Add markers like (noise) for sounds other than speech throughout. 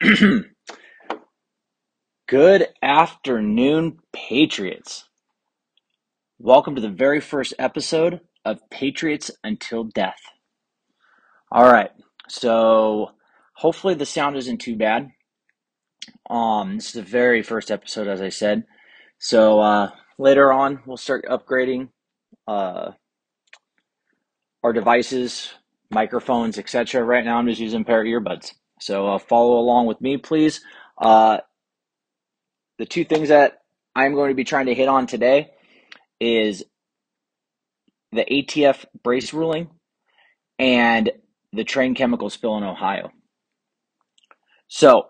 (clears throat) Good afternoon, Patriots. Welcome to the very first episode of Patriots Until Death. All right, so hopefully the sound isn't too bad. Um, this is the very first episode, as I said. So uh, later on, we'll start upgrading uh, our devices, microphones, etc. Right now, I'm just using pair of earbuds. So uh, follow along with me, please. Uh, the two things that I'm going to be trying to hit on today is the ATF brace ruling and the train chemical spill in Ohio. So,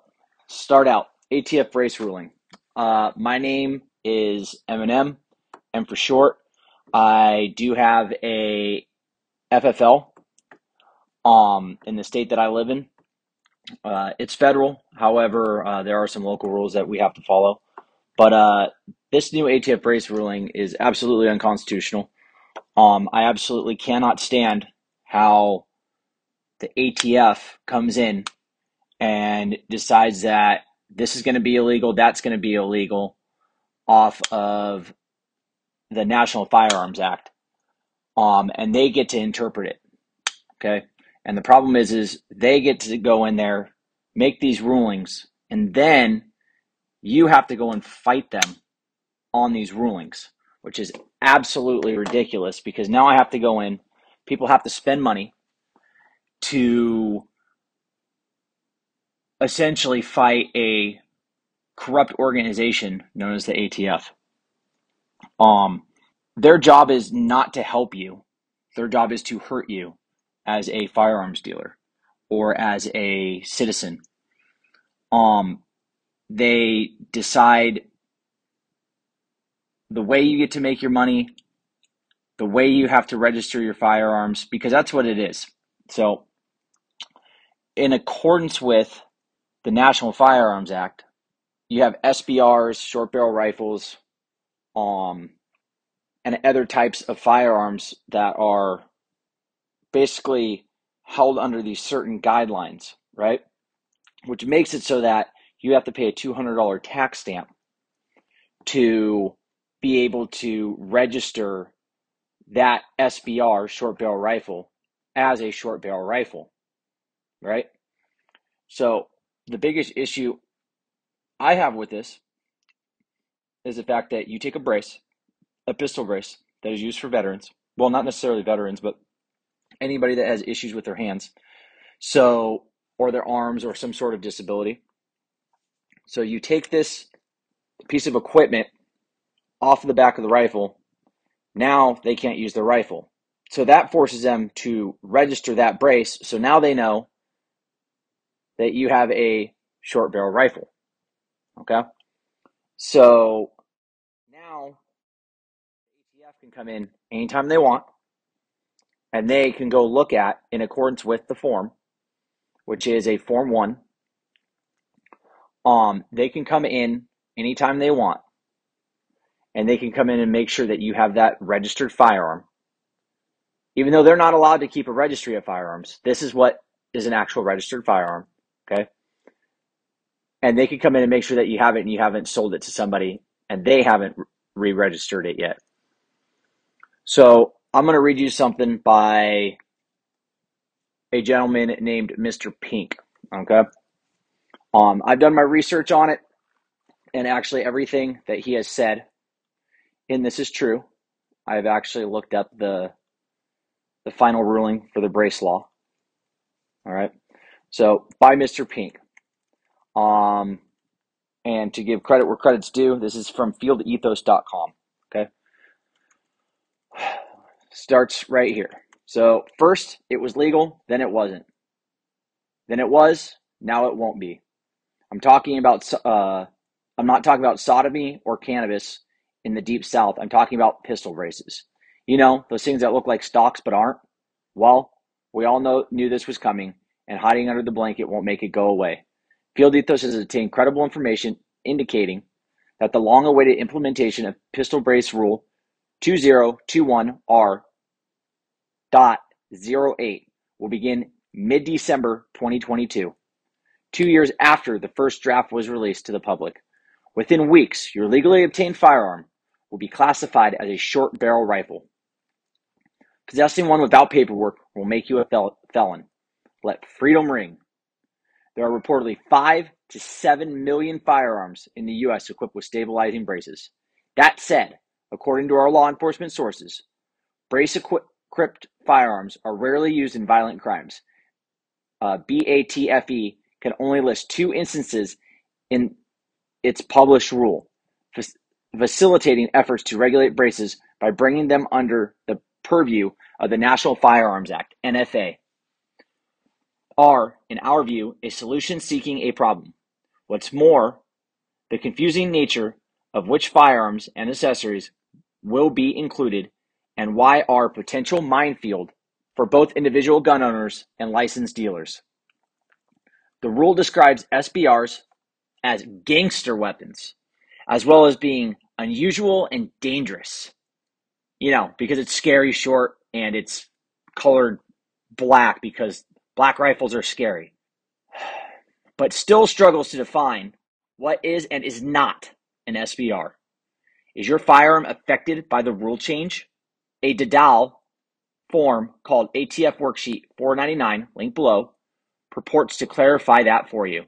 start out ATF brace ruling. Uh, my name is Eminem, and for short, I do have a FFL um, in the state that I live in. Uh, it's federal, however, uh, there are some local rules that we have to follow. But uh, this new ATF brace ruling is absolutely unconstitutional. Um, I absolutely cannot stand how the ATF comes in and decides that this is going to be illegal, that's going to be illegal off of the National Firearms Act. Um, and they get to interpret it. Okay. And the problem is, is they get to go in there, make these rulings, and then you have to go and fight them on these rulings, which is absolutely ridiculous because now I have to go in, people have to spend money to essentially fight a corrupt organization known as the ATF. Um, their job is not to help you. Their job is to hurt you as a firearms dealer or as a citizen. Um, they decide the way you get to make your money, the way you have to register your firearms, because that's what it is. So, in accordance with the National Firearms Act, you have SBRs, short barrel rifles, um, and other types of firearms that are basically held under these certain guidelines, right? Which makes it so that you have to pay a $200 tax stamp to be able to register that SBR short barrel rifle as a short barrel rifle, right? So the biggest issue I have with this is the fact that you take a brace, a pistol brace that is used for veterans. Well, not necessarily veterans, but anybody that has issues with their hands. So, or their arms or some sort of disability. So you take this piece of equipment off of the back of the rifle. Now they can't use their rifle. So that forces them to register that brace. So now they know that you have a short barrel rifle. Okay? So now ATF can come in anytime they want and they can go look at in accordance with the form, which is a form one um, they can come in anytime they want and they can come in and make sure that you have that registered firearm. Even though they're not allowed to keep a registry of firearms, this is what is an actual registered firearm. Okay. And they can come in and make sure that you have it and you haven't sold it to somebody and they haven't re registered it yet. So I'm going to read you something by a gentleman named Mr. Pink. Okay. Um, I've done my research on it, and actually, everything that he has said in this is true. I've actually looked up the the final ruling for the brace law. All right, so by Mr. Pink. Um, and to give credit where credit's due, this is from fieldethos.com. Okay, starts right here. So first, it was legal, then it wasn't. Then it was, now it won't be. I'm talking about uh, I'm not talking about sodomy or cannabis in the deep south. I'm talking about pistol braces. You know, those things that look like stocks but aren't. Well, we all know knew this was coming, and hiding under the blanket won't make it go away. Field Ethos has obtained credible information indicating that the long-awaited implementation of Pistol Brace Rule 2021R dot 08 will begin mid-December 2022 two years after the first draft was released to the public. Within weeks, your legally obtained firearm will be classified as a short barrel rifle. Possessing one without paperwork will make you a fel- felon. Let freedom ring. There are reportedly 5 to 7 million firearms in the U.S. equipped with stabilizing braces. That said, according to our law enforcement sources, brace equipped firearms are rarely used in violent crimes. Uh, BATFE can only list two instances in its published rule, facilitating efforts to regulate braces by bringing them under the purview of the National Firearms Act, NFA, are, in our view, a solution seeking a problem. What's more, the confusing nature of which firearms and accessories will be included and why are potential minefield for both individual gun owners and licensed dealers. The rule describes SBRs as gangster weapons, as well as being unusual and dangerous. You know, because it's scary short and it's colored black because black rifles are scary. (sighs) But still struggles to define what is and is not an SBR. Is your firearm affected by the rule change? A DDAL form called ATF Worksheet 499, link below, purports to clarify that for you.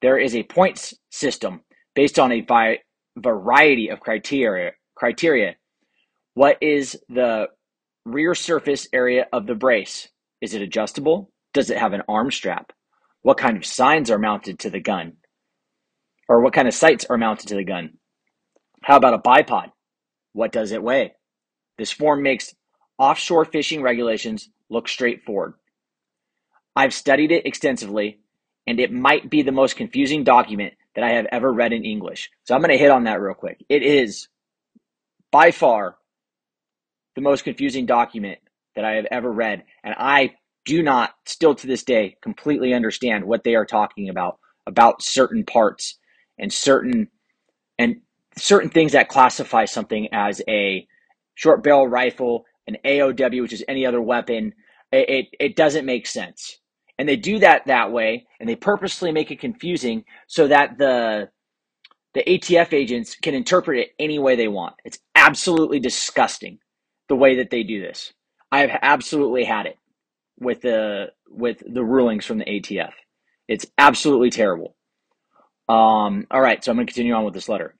There is a points system based on a variety of criteria. Criteria. What is the rear surface area of the brace? Is it adjustable? Does it have an arm strap? What kind of signs are mounted to the gun? Or what kind of sights are mounted to the gun? How about a bipod? What does it weigh? This form makes offshore fishing regulations look straightforward. I've studied it extensively, and it might be the most confusing document that I have ever read in English. So I'm going to hit on that real quick. It is by far the most confusing document that I have ever read, and I do not, still to this day, completely understand what they are talking about about certain parts and certain and certain things that classify something as a short barrel rifle, an AOW, which is any other weapon. It, it, it doesn't make sense. And they do that that way, and they purposely make it confusing so that the the ATF agents can interpret it any way they want. It's absolutely disgusting the way that they do this. I have absolutely had it with the with the rulings from the ATF. It's absolutely terrible. Um, all right, so I'm going to continue on with this letter.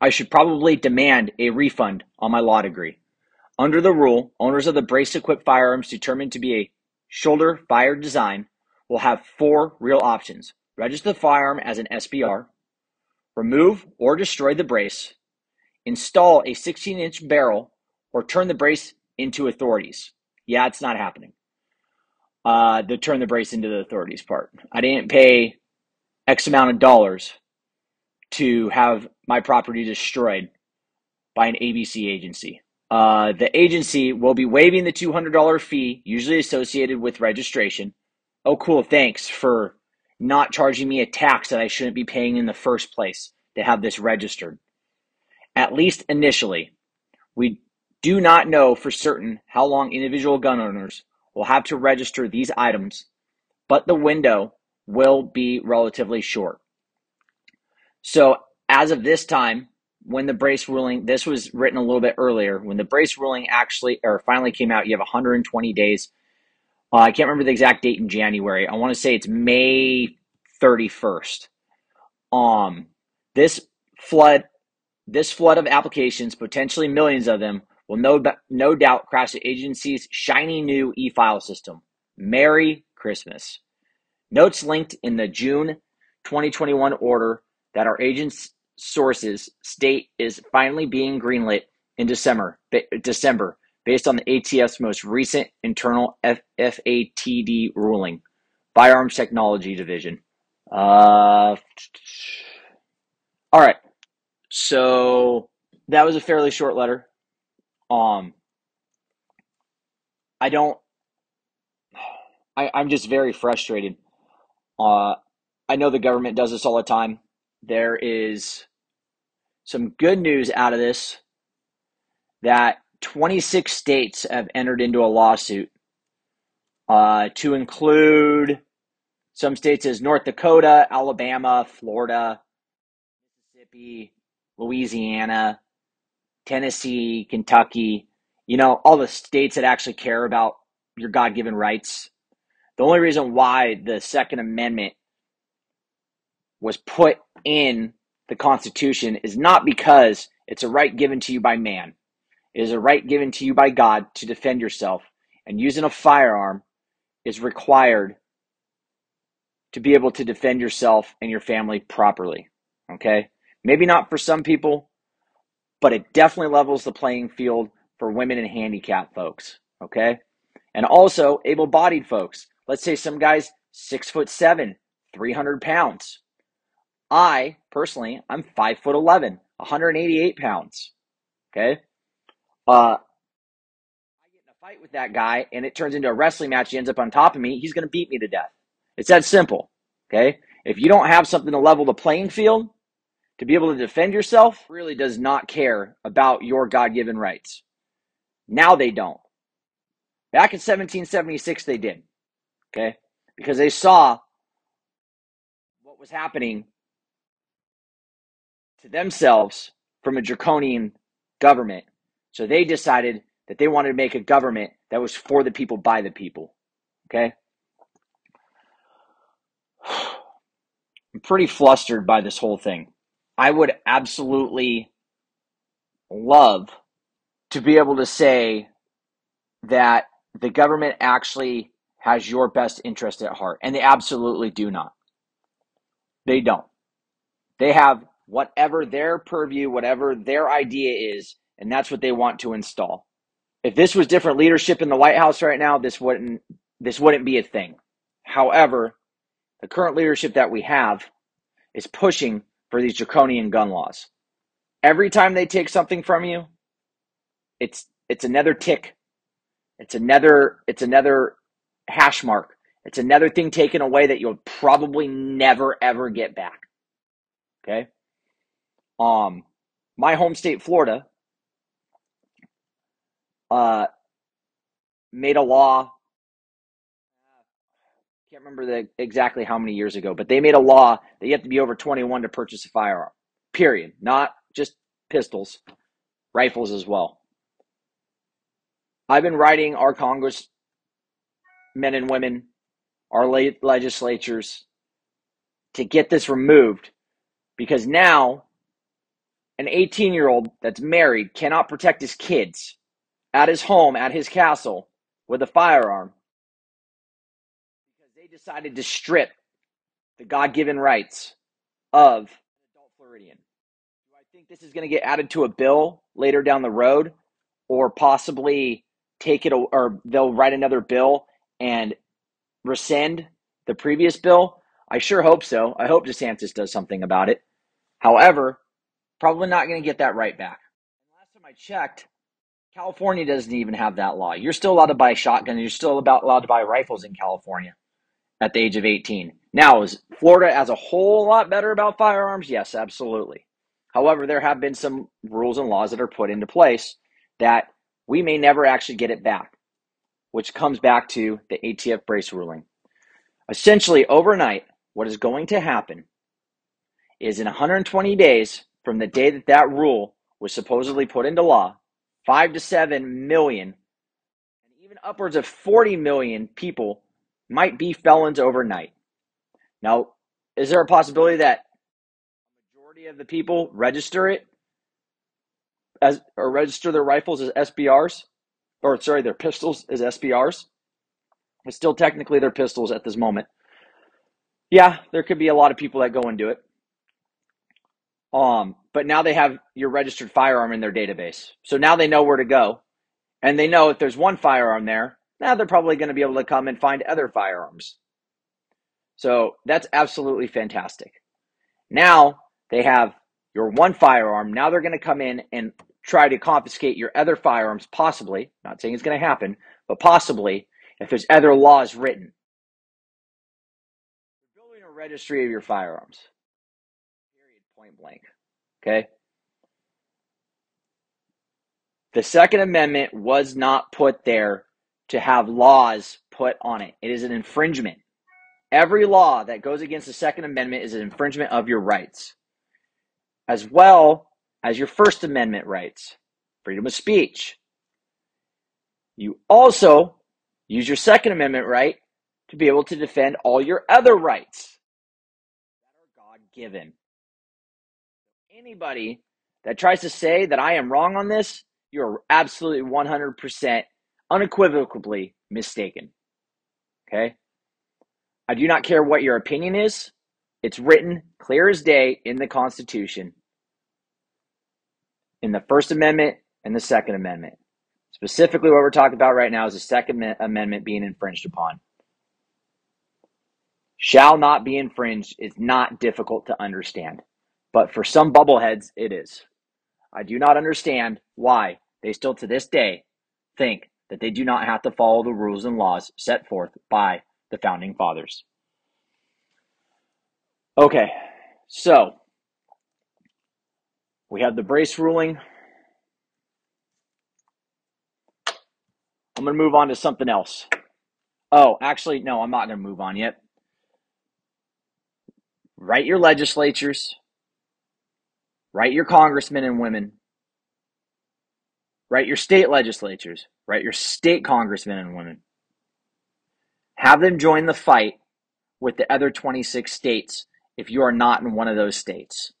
I should probably demand a refund on my law degree. Under the rule, owners of the brace equipped firearms determined to be a shoulder fire design will have four real options register the firearm as an SBR, remove or destroy the brace, install a 16 inch barrel, or turn the brace into authorities. Yeah, it's not happening. Uh, the turn the brace into the authorities part. I didn't pay X amount of dollars to have my property destroyed by an ABC agency. Uh, the agency will be waiving the $200 fee usually associated with registration. Oh, cool. Thanks for not charging me a tax that I shouldn't be paying in the first place to have this registered. At least initially, we do not know for certain how long individual gun owners will have to register these items, but the window will be relatively short. So, as of this time, when the brace ruling, this was written a little bit earlier, when the brace ruling actually or finally came out, you have 120 days. Uh, I can't remember the exact date in January. I want to say it's May 31st. Um, this flood, this flood of applications, potentially millions of them, will no, no doubt crash the agency's shiny new e-file system. Merry Christmas. Notes linked in the June 2021 order that our agents sources state is finally being greenlit in December, December based on the ATF's most recent internal F- FATD ruling, Firearms Technology Division. Uh, all right, so that was a fairly short letter. Um, I don't. I, I'm just very frustrated. Uh, I know the government does this all the time. There is some good news out of this that 26 states have entered into a lawsuit uh, to include some states as North Dakota, Alabama, Florida, Mississippi, Louisiana, Tennessee, Kentucky, you know, all the states that actually care about your God given rights. The only reason why the Second Amendment was put in the Constitution is not because it's a right given to you by man. It is a right given to you by God to defend yourself, and using a firearm is required to be able to defend yourself and your family properly. Okay? Maybe not for some people, but it definitely levels the playing field for women and handicapped folks. Okay? And also able bodied folks. Let's say some guys six foot seven, 300 pounds. I personally, I'm five foot 11, 188 pounds. Okay? Uh, I get in a fight with that guy and it turns into a wrestling match. He ends up on top of me. He's going to beat me to death. It's that simple. Okay. If you don't have something to level the playing field to be able to defend yourself, really does not care about your God given rights. Now they don't. Back in 1776, they did. Okay. Because they saw what was happening to themselves from a draconian government so they decided that they wanted to make a government that was for the people, by the people. Okay? (sighs) I'm pretty flustered by this whole thing. I would absolutely love to be able to say that the government actually has your best interest at heart, and they absolutely do not. They don't. They have whatever their purview, whatever their idea is, and that's what they want to install. If this was different leadership in the White House right now, this wouldn't this wouldn't be a thing. However, the current leadership that we have is pushing for these draconian gun laws. Every time they take something from you, it's it's another tick. It's another it's another hash mark. It's another thing taken away that you'll probably never ever get back. Okay? Um my home state Florida uh, made a law. Can't remember the, exactly how many years ago, but they made a law that you have to be over 21 to purchase a firearm. Period. Not just pistols, rifles as well. I've been writing our Congress men and women, our legislatures, to get this removed because now an 18 year old that's married cannot protect his kids at his home, at his castle, with a firearm because they decided to strip the God given rights of adult Floridian. Do I think this is going to get added to a bill later down the road or possibly take it or they'll write another bill and rescind the previous bill? I sure hope so. I hope DeSantis does something about it. However, probably not going to get that right back. Last time I checked, California doesn't even have that law. You're still allowed to buy shotguns. You're still about allowed to buy rifles in California at the age of 18. Now, is Florida as a whole a lot better about firearms? Yes, absolutely. However, there have been some rules and laws that are put into place that we may never actually get it back, which comes back to the ATF brace ruling. Essentially, overnight, what is going to happen is in 120 days from the day that that rule was supposedly put into law, five to seven million, and even upwards of 40 million people might be felons overnight. Now, is there a possibility that a majority of the people register it as or register their rifles as SBRs? Or sorry, their pistols as SBRs? It's still technically their pistols at this moment. Yeah, there could be a lot of people that go and do it. Um, but now they have your registered firearm in their database. So now they know where to go. And they know if there's one firearm there, now they're probably going to be able to come and find other firearms. So that's absolutely fantastic. Now they have your one firearm. Now they're going to come in and try to confiscate your other firearms, possibly. Not saying it's going to happen, but possibly if there's other laws written. Building a registry of your firearms point blank. Okay? The Second Amendment was not put there to have laws put on it. It is an infringement. Every law that goes against the Second Amendment is an infringement of your rights, as well as your First Amendment rights, freedom of speech. You also use your Second Amendment right to be able to defend all your other rights that are God given. Anybody that tries to say that I am wrong on this, you're absolutely 100% unequivocally mistaken. Okay? I do not care what your opinion is. It's written clear as day in the Constitution, in the First Amendment and the Second Amendment. Specifically, what we're talking about right now is the Second Amendment being infringed upon. Shall not be infringed is not difficult to understand, but for some bubbleheads, it is. I do not understand why they still to this day think that they do not have to follow the rules and laws set forth by the founding fathers. Okay, so we have the brace ruling. I'm going to move on to something else. Oh, actually, no, I'm not going to move on yet. Write your legislatures, write your congressmen and women, write your state legislatures, write your state congressmen and women. Have them join the fight with the other 26 states if you are not in one of those states.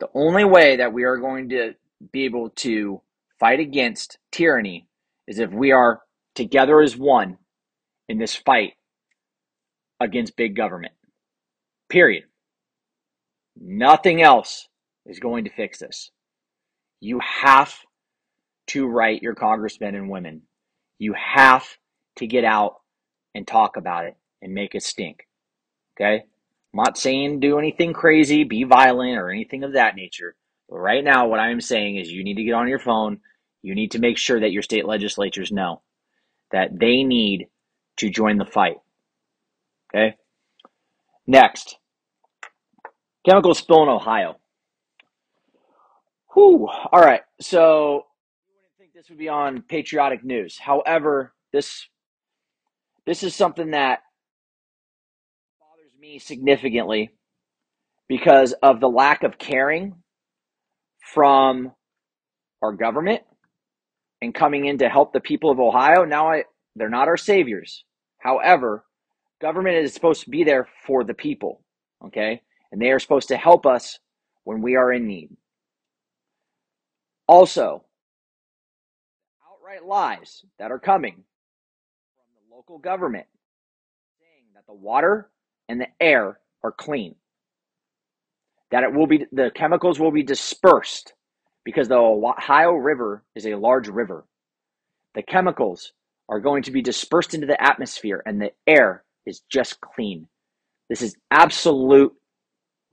The only way that we are going to be able to fight against tyranny is if we are together as one in this fight against big government. Period. Nothing else is going to fix this. You have to write your congressmen and women. You have to get out and talk about it and make it stink. Okay? I'm not saying do anything crazy, be violent, or anything of that nature. But right now, what I am saying is you need to get on your phone. You need to make sure that your state legislatures know that they need to join the fight. Okay? Next, chemical spill in Ohio. Whew. All right. So you wouldn't think this would be on patriotic news. However, this this is something that bothers me significantly because of the lack of caring from our government and coming in to help the people of Ohio. Now I they're not our saviors. However, government is supposed to be there for the people, okay? And they are supposed to help us when we are in need. Also, outright lies that are coming from the local government saying that the water and the air are clean. That it will be the chemicals will be dispersed because the Ohio River is a large river. The chemicals are going to be dispersed into the atmosphere and the air is just clean. This is absolute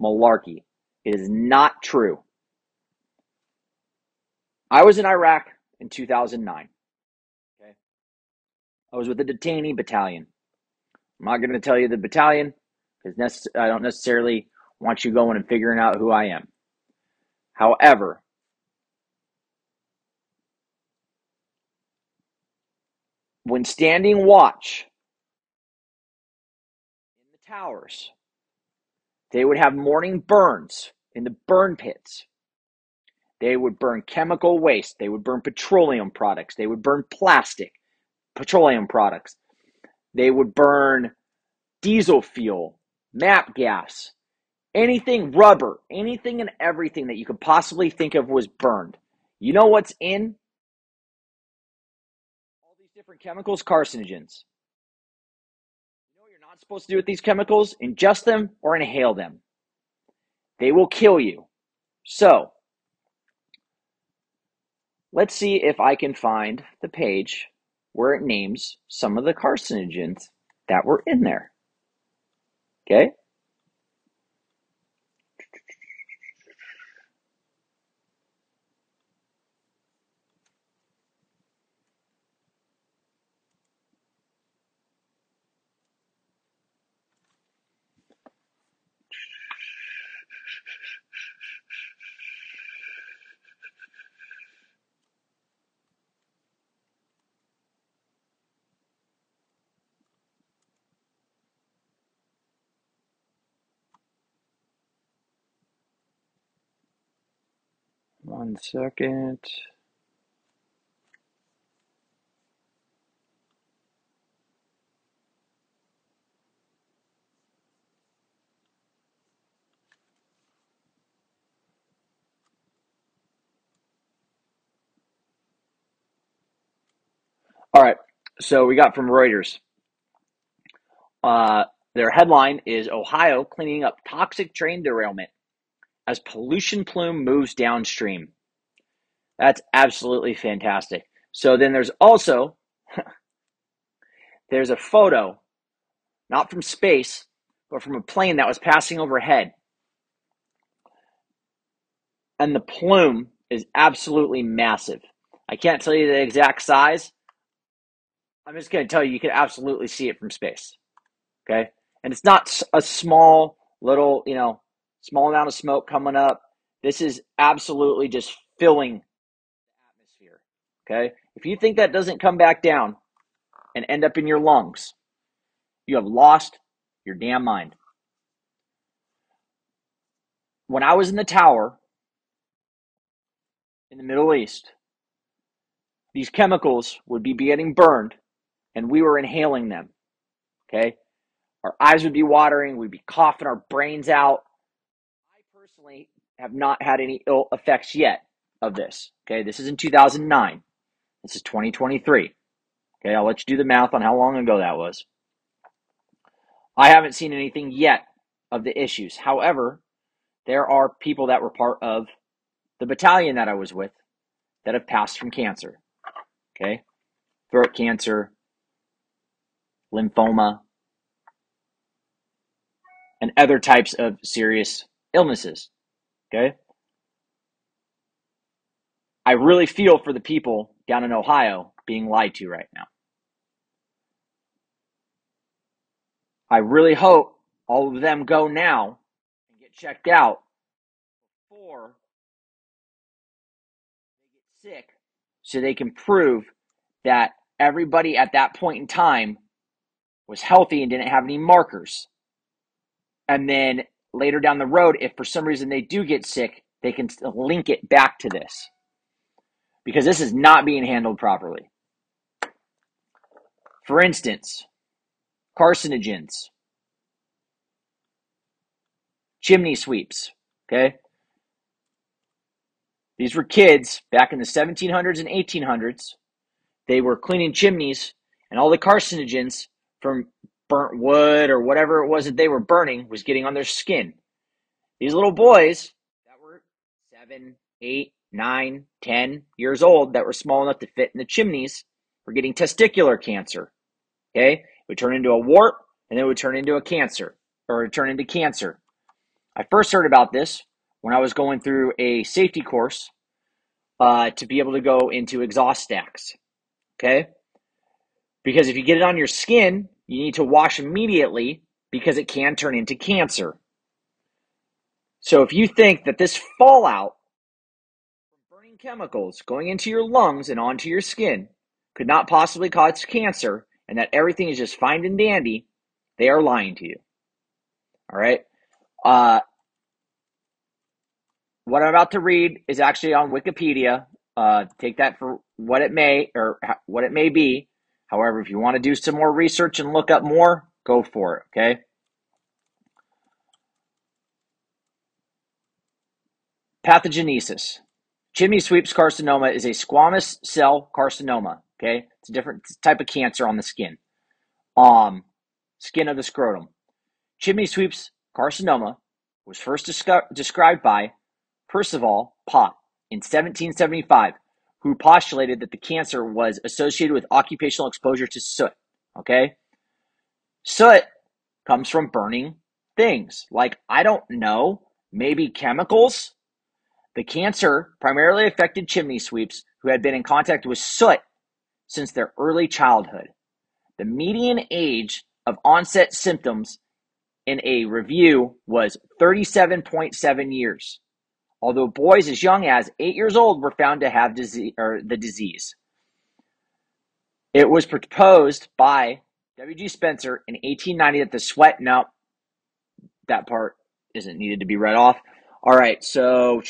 malarkey. It is not true. I was in Iraq in 2009. Okay. I was with the detainee battalion. I'm not going to tell you the battalion because I don't necessarily want you going and figuring out who I am. However, when standing watch in the towers, they would have morning burns in the burn pits they would burn chemical waste. They would burn petroleum products. They would burn plastic, petroleum products. They would burn diesel fuel, MAPP gas, anything rubber, anything and everything that you could possibly think of was burned. You know what's in all these different chemicals? Carcinogens. You know what you're not supposed to do with these chemicals? Ingest them or inhale them. They will kill you. So, Let's see if I can find the page where it names some of the carcinogens that were in there. Okay? One second. All right. So we got from Reuters. Uh, their headline is Ohio cleaning up toxic train derailment as pollution plume moves downstream. That's absolutely fantastic. So then there's also (laughs) there's a photo, not from space, but from a plane that was passing overhead. And the plume is absolutely massive. I can't tell you the exact size. I'm just going to tell you, you can absolutely see it from space. Okay. And it's not a small little, you know, small amount of smoke coming up. This is absolutely just filling the atmosphere. Okay. If you think that doesn't come back down and end up in your lungs, you have lost your damn mind. When I was in the tower in the Middle East, these chemicals would be getting burned and we were inhaling them. Okay. Our eyes would be watering, we'd be coughing our brains out. Personally have not had any ill effects yet of this. Okay, this is in 2009. This is 2023. Okay, I'll let you do the math on how long ago that was. I haven't seen anything yet of the issues. However, there are people that were part of the battalion that I was with that have passed from cancer. Okay, throat cancer, lymphoma, and other types of serious illnesses. Okay. I really feel for the people down in Ohio being lied to right now. I really hope all of them go now and get checked out before they get sick so they can prove that everybody at that point in time was healthy and didn't have any markers. And then later down the road, if for some reason they do get sick, they can link it back to this because this is not being handled properly. For instance, carcinogens, chimney sweeps, okay? These were kids back in the 1700s and 1800s. They were cleaning chimneys, and all the carcinogens from burnt wood or whatever it was that they were burning was getting on their skin. These little boys that were seven, eight, nine, ten years old that were small enough to fit in the chimneys were getting testicular cancer. Okay? It would turn into a wart and then it would turn into a cancer or turn into cancer. I first heard about this when I was going through a safety course uh, to be able to go into exhaust stacks. Okay? Because if you get it on your skin, you need to wash immediately because it can turn into cancer. So if you think that this fallout from burning chemicals going into your lungs and onto your skin could not possibly cause cancer and that everything is just fine and dandy, they are lying to you. All right. Uh, what I'm about to read is actually on Wikipedia. Uh, take that for what it may or what it may be. However, if you want to do some more research and look up more, go for it, okay? Pathogenesis. Chimney sweeps carcinoma is a squamous cell carcinoma, okay? It's a different type of cancer on the skin. Um, skin of the scrotum. Chimney sweeps carcinoma was first described by Percival Pott in 1775 who postulated that the cancer was associated with occupational exposure to soot. Okay? Soot comes from burning things. Like, I don't know, maybe chemicals? The cancer primarily affected chimney sweeps who had been in contact with soot since their early childhood. The median age of onset symptoms in a review was 37.7 years although boys as young as eight years old were found to have disease, or the disease. It was proposed by W.G. Spencer in 1890 that the sweat, no, that part isn't needed to be read off. All right, so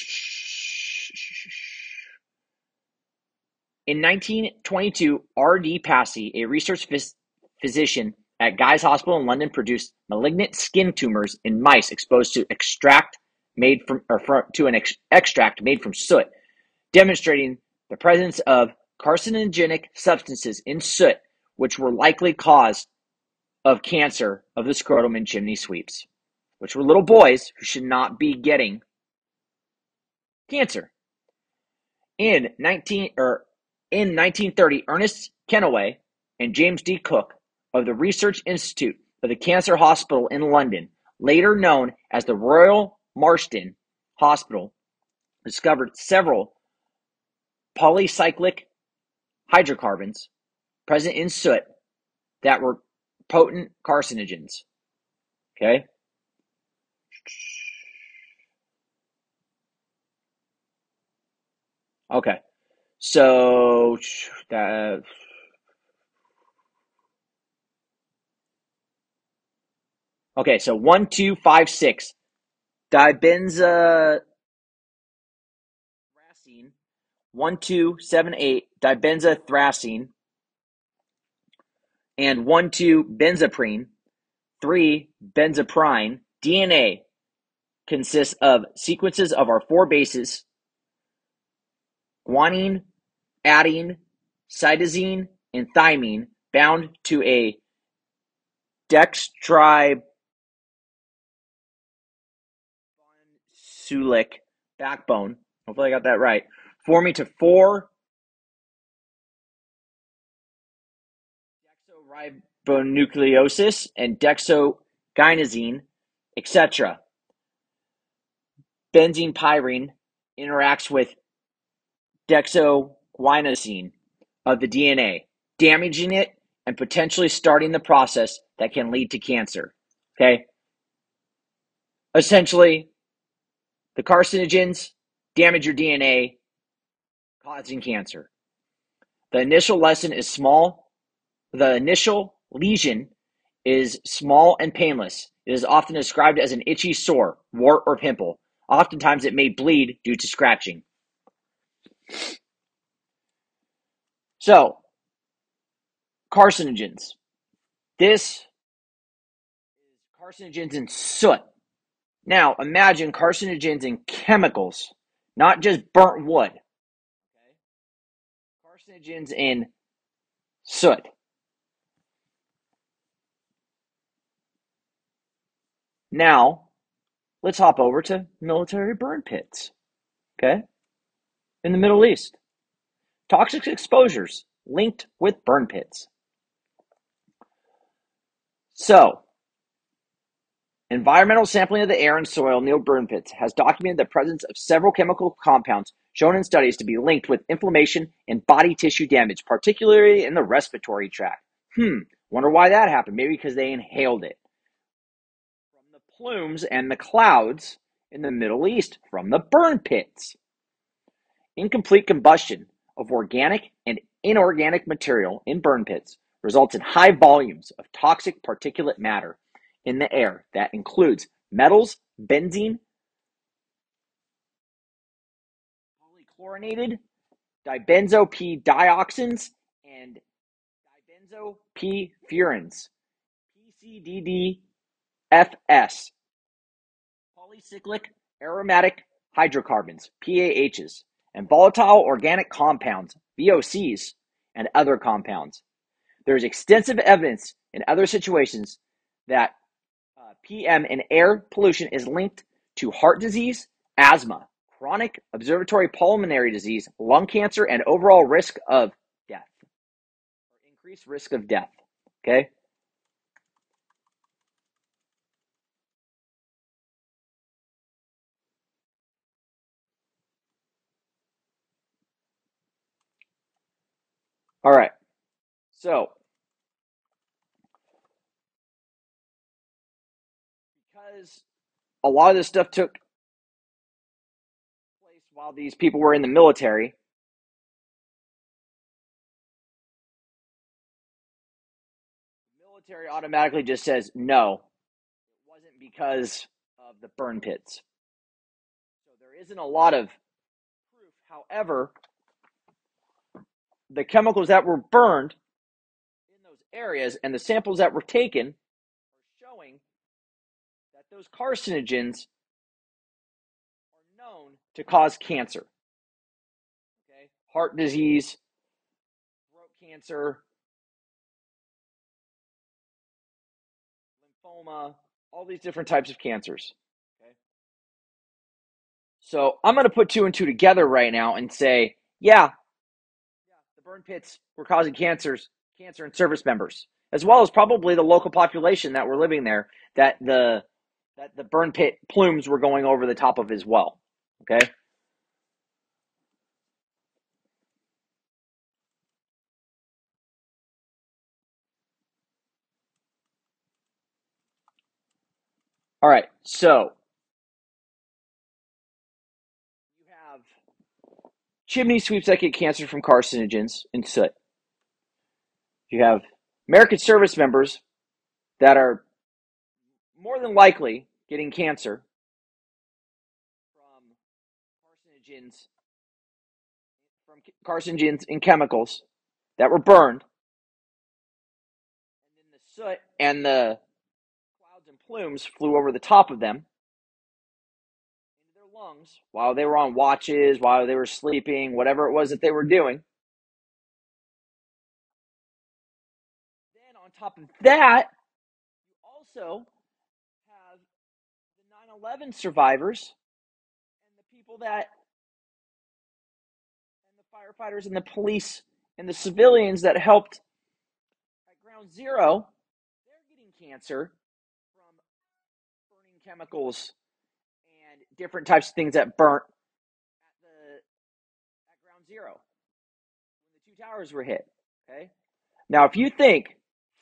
In 1922, R.D. Passey, a research phys- physician at Guy's Hospital in London, produced malignant skin tumors in mice exposed to extract made from or from, to an ex- extract made from soot, demonstrating the presence of carcinogenic substances in soot, which were likely cause of cancer of the scrotum and chimney sweeps, which were little boys who should not be getting cancer. In 19 or in 1930, Ernest Kennaway and James D. Cook of the Research Institute of the Cancer Hospital in London, later known as the Royal Marsden Hospital, discovered several polycyclic hydrocarbons present in soot that were potent carcinogens. Okay? Okay. So that Okay, so one, two, five, six. Dibenza thracine. One, two, seven, eight. Dibenza thracine. And one, two, benzaprine. Three, benzaprine. DNA consists of sequences of our four bases guanine, adenine, cytosine, and thymine bound to a dextribonucleic backbone. Hopefully, I got that right. Forming to four dexoribonucleosis and dexogynosine, etc. Benzene pyrene interacts with dexogynosine of the DNA, damaging it and potentially starting the process that can lead to cancer. Okay? Essentially, the carcinogens damage your DNA, causing cancer. The initial lesson is small. The initial lesion is small and painless. It is often described as an itchy sore, wart, or pimple. Oftentimes, it may bleed due to scratching. So, carcinogens. This is carcinogens in soot. Now, imagine carcinogens and chemicals, not just burnt wood. Okay? Carcinogens in soot. Now, let's hop over to military burn pits. Okay? In the Middle East. Toxic exposures linked with burn pits. So, environmental sampling of the air and soil near burn pits has documented the presence of several chemical compounds shown in studies to be linked with inflammation and body tissue damage, particularly in the respiratory tract. Hmm, wonder why that happened. Maybe because they inhaled it. From the plumes and the clouds in the Middle East from the burn pits. Incomplete combustion of organic and inorganic material in burn pits results in high volumes of toxic particulate matter in the air. That includes metals, benzene, polychlorinated, dibenzo P dioxins, and dibenzo P furans, PCDDFS, polycyclic aromatic hydrocarbons, PAHs, and volatile organic compounds, VOCs, and other compounds. There is extensive evidence in other situations that PM and air pollution is linked to heart disease, asthma, chronic obstructive pulmonary disease, lung cancer, and overall risk of death, increased risk of death. Okay? All right. So, because a lot of this stuff took place while these people were in the military, the military automatically just says no, it wasn't because of the burn pits. So there isn't a lot of proof. However, the chemicals that were burned in those areas and the samples that were taken those carcinogens are known to cause cancer. Okay? Heart disease, throat cancer, lymphoma, all these different types of cancers. Okay? So I'm going to put two and two together right now and say, yeah, yeah, the burn pits were causing cancers, cancer in service members, as well as probably the local population that were living there that the that the burn pit plumes were going over the top of as well. Okay. All right, so you have chimney sweeps that get cancer from carcinogens and soot. You have American service members that are more than likely getting cancer from carcinogens from carcinogens and chemicals that were burned and then the soot and the clouds and plumes flew over the top of them into their lungs while they were on watches, while they were sleeping, whatever it was that they were doing. Then on top of that, you also 11 survivors. And the people that and the firefighters and the police and the civilians that helped at ground zero they're getting cancer from burning chemicals and different types of things that burnt at the at ground zero when the two towers were hit okay? Now if you think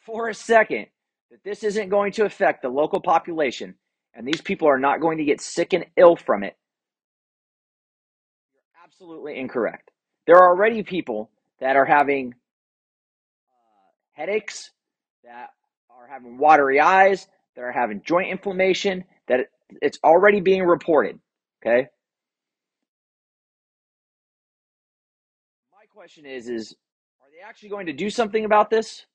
for a second that this isn't going to affect the local population and these people are not going to get sick and ill from it, you're absolutely incorrect. There are already people that are having uh, headaches, that are having watery eyes, that are having joint inflammation, that it's already being reported. Okay. My question is, is are they actually going to do something about this?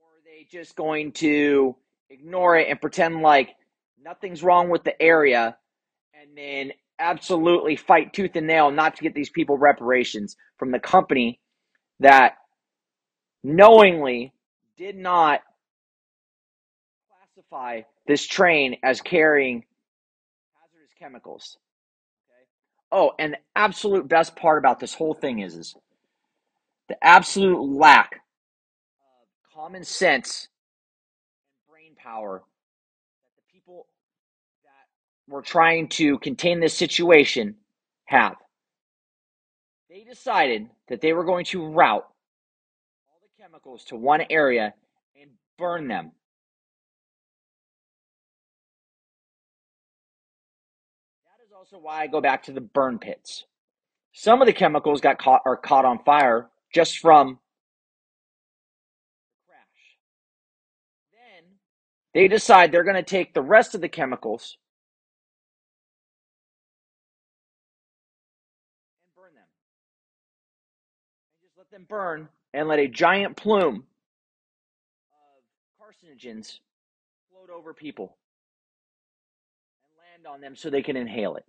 Or are they just going to ignore it and pretend like nothing's wrong with the area and then absolutely fight tooth and nail not to get these people reparations from the company that knowingly did not classify this train as carrying hazardous chemicals. Okay. Oh, and the absolute best part about this whole thing is, is the absolute lack of common sense power that the people that were trying to contain this situation have. They decided that they were going to route all the chemicals to one area and burn them. That is also why I go back to the burn pits. Some of the chemicals got caught are caught on fire just from they decide they're going to take the rest of the chemicals and burn them. And just let them burn and let a giant plume of carcinogens float over people and land on them so they can inhale it.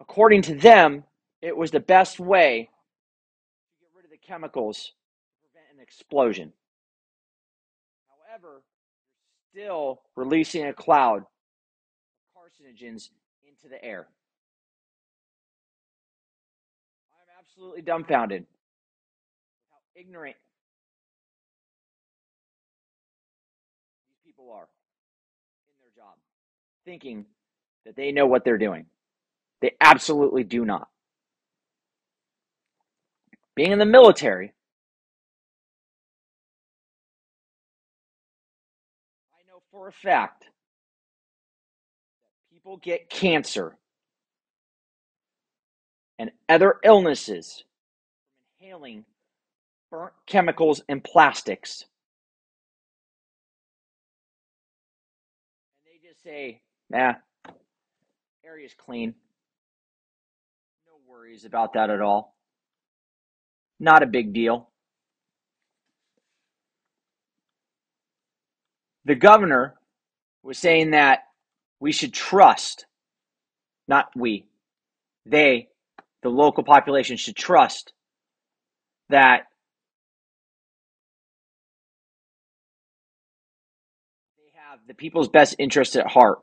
According to them, it was the best way to get rid of the chemicals to prevent an explosion. Still releasing a cloud of carcinogens into the air. I'm absolutely dumbfounded how ignorant these people are in their job, thinking that they know what they're doing. They absolutely do not. Being in the military, know for a fact that people get cancer and other illnesses from inhaling burnt chemicals and plastics. And they just say, nah, area's clean. No worries about that at all. not a big deal. The governor was saying that we should trust, not we, they, the local population should trust that they have the people's best interest at heart.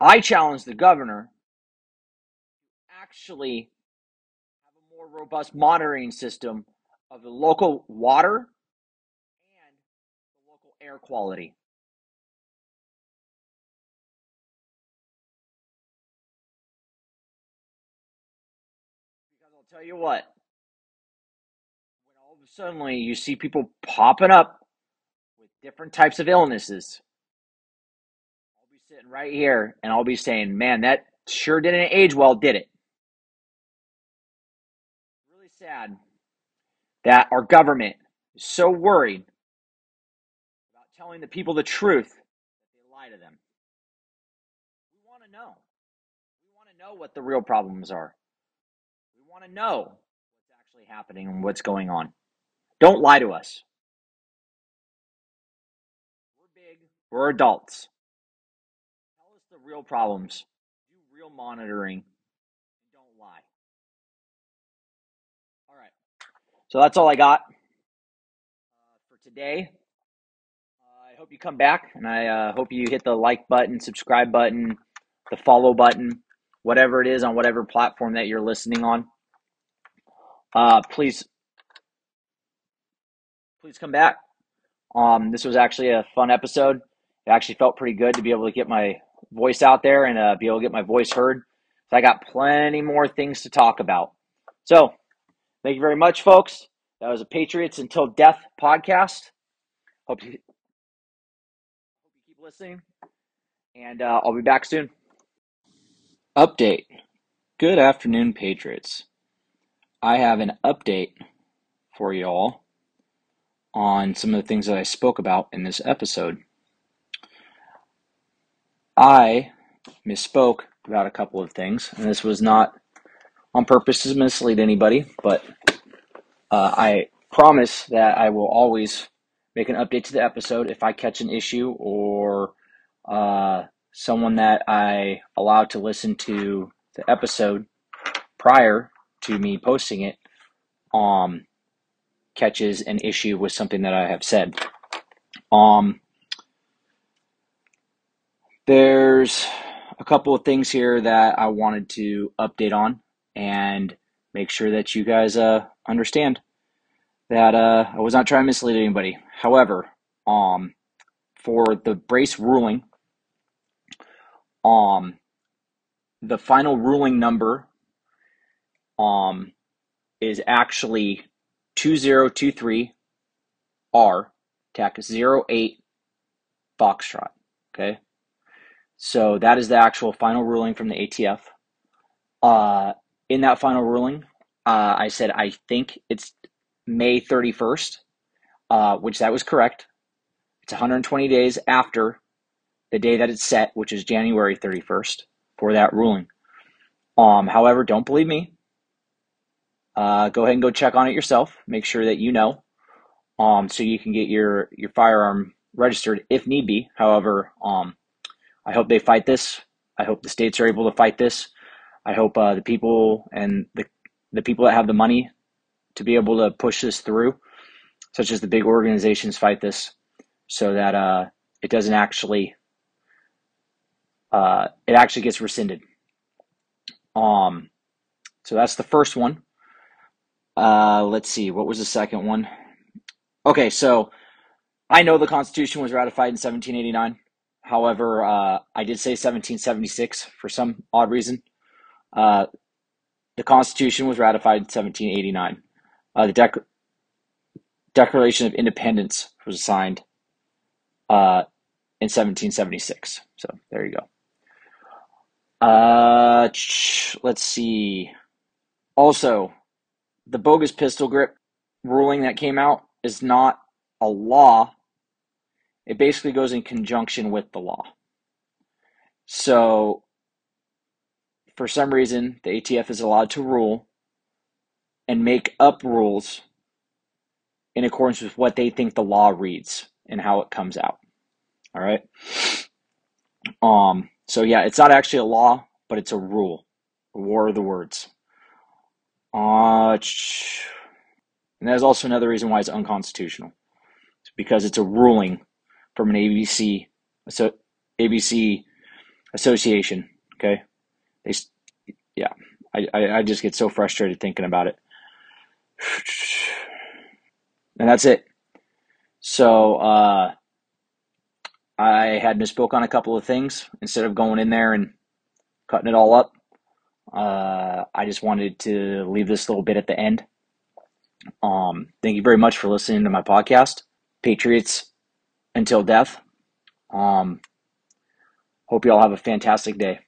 I challenge the governor actually have a more robust monitoring system of the local water air quality. Because I'll tell you what, when all of a sudden you see people popping up with different types of illnesses, I'll be sitting right here and I'll be saying, man, that sure didn't age well, did it? Really sad that our government is so worried telling the people the truth that they lie to them. We want to know. We want to know what the real problems are. We want to know what's actually happening and what's going on. Don't lie to us. We're big, we're adults. Tell us the real problems, do real monitoring, don't lie. All right. So that's all I got uh, for today. Hope you come back, and I uh, hope you hit the like button, subscribe button, the follow button, whatever it is on whatever platform that you're listening on. Uh, please, please come back. Um, this was actually a fun episode. It actually felt pretty good to be able to get my voice out there and uh, be able to get my voice heard. So I got plenty more things to talk about. So thank you very much, folks. That was a Patriots Until Death podcast. Hope you, listening, and uh, I'll be back soon. Update. Good afternoon, Patriots. I have an update for y'all on some of the things that I spoke about in this episode. I misspoke about a couple of things, and this was not on purpose to mislead anybody, but uh, I promise that I will always make an update to the episode if I catch an issue or uh, someone that I allow to listen to the episode prior to me posting it um, catches an issue with something that I have said. Um, there's a couple of things here that I wanted to update on and make sure that you guys uh, understand that uh, I was not trying to mislead anybody. However, um, for the brace ruling, um, the final ruling number um, is actually 2023 R TAC 08 Foxtrot. Okay. So that is the actual final ruling from the ATF. Uh, in that final ruling, uh, I said I think it's May 31st, uh, which that was correct. It's 120 days after the day that it's set, which is January 31st for that ruling. Um, however, don't believe me. Uh, go ahead and go check on it yourself. Make sure that you know, um, so you can get your your firearm registered if need be. However, um, I hope they fight this. I hope the states are able to fight this. I hope uh, the people and the the people that have the money to be able to push this through, such as the big organizations, fight this, so that uh, it doesn't actually uh, it actually gets rescinded. Um, so that's the first one. Uh, let's see, what was the second one? Okay, so I know the Constitution was ratified in 1789. However, uh, I did say 1776 for some odd reason. Uh, the Constitution was ratified in 1789. Uh, the Dec- Declaration of Independence was signed uh, in 1776. So there you go. Uh, let's see. Also, the bogus pistol grip ruling that came out is not a law. It basically goes in conjunction with the law. So, for some reason, the ATF is allowed to rule and make up rules in accordance with what they think the law reads and how it comes out. All right. Um, so yeah, it's not actually a law, but it's a rule. War of the words. Uh, and that's also another reason why it's unconstitutional. It's because it's a ruling from an ABC so ABC association. Okay, they yeah. I, I, I just get so frustrated thinking about it. And that's it. So uh, I had misspoke on a couple of things. Instead of going in there and cutting it all up, uh, I just wanted to leave this little bit at the end. Um, thank you very much for listening to my podcast, Patriots Until Death. Um, hope you all have a fantastic day.